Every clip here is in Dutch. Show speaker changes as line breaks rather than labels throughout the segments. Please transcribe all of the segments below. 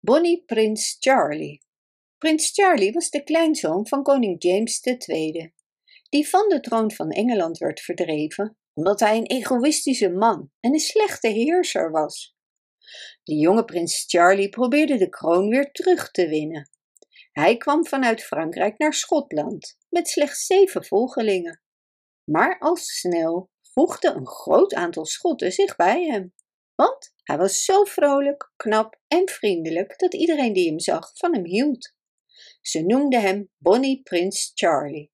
Bonnie Prins Charlie. Prins Charlie was de kleinzoon van koning James II, die van de troon van Engeland werd verdreven omdat hij een egoïstische man en een slechte heerser was. De jonge prins Charlie probeerde de kroon weer terug te winnen. Hij kwam vanuit Frankrijk naar Schotland met slechts zeven volgelingen. Maar al snel voegde een groot aantal Schotten zich bij hem, want hij was zo vrolijk, knap en vriendelijk dat iedereen die hem zag van hem hield. Ze noemden hem Bonnie Prins Charlie.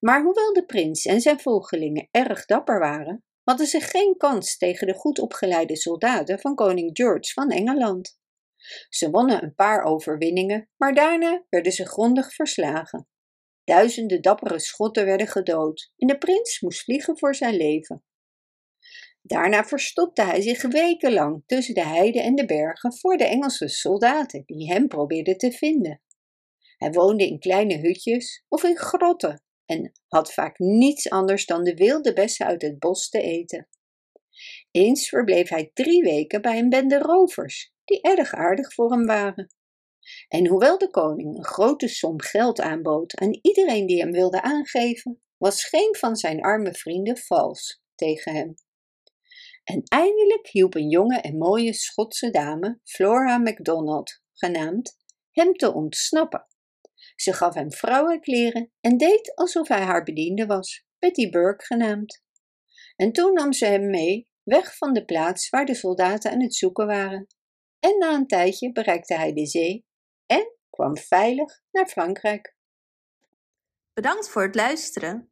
Maar hoewel de prins en zijn volgelingen erg dapper waren, hadden ze geen kans tegen de goed opgeleide soldaten van koning George van Engeland. Ze wonnen een paar overwinningen, maar daarna werden ze grondig verslagen. Duizenden dappere Schotten werden gedood en de prins moest vliegen voor zijn leven. Daarna verstopte hij zich wekenlang tussen de heide en de bergen voor de Engelse soldaten die hem probeerden te vinden. Hij woonde in kleine hutjes of in grotten en had vaak niets anders dan de wilde bessen uit het bos te eten. Eens verbleef hij drie weken bij een bende rovers, die erg aardig voor hem waren. En hoewel de koning een grote som geld aanbood aan iedereen die hem wilde aangeven, was geen van zijn arme vrienden vals tegen hem. En eindelijk hielp een jonge en mooie Schotse dame, Flora MacDonald genaamd, hem te ontsnappen. Ze gaf hem vrouwenkleren en deed alsof hij haar bediende was, Betty Burke genaamd. En toen nam ze hem mee, weg van de plaats waar de soldaten aan het zoeken waren. En na een tijdje bereikte hij de zee en kwam veilig naar Frankrijk.
Bedankt voor het luisteren.